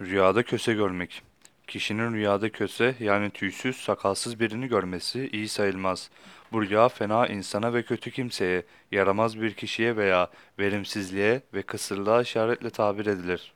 Rüyada köse görmek. Kişinin rüyada köse yani tüysüz, sakalsız birini görmesi iyi sayılmaz. Bu rüya fena insana ve kötü kimseye, yaramaz bir kişiye veya verimsizliğe ve kısırlığa işaretle tabir edilir.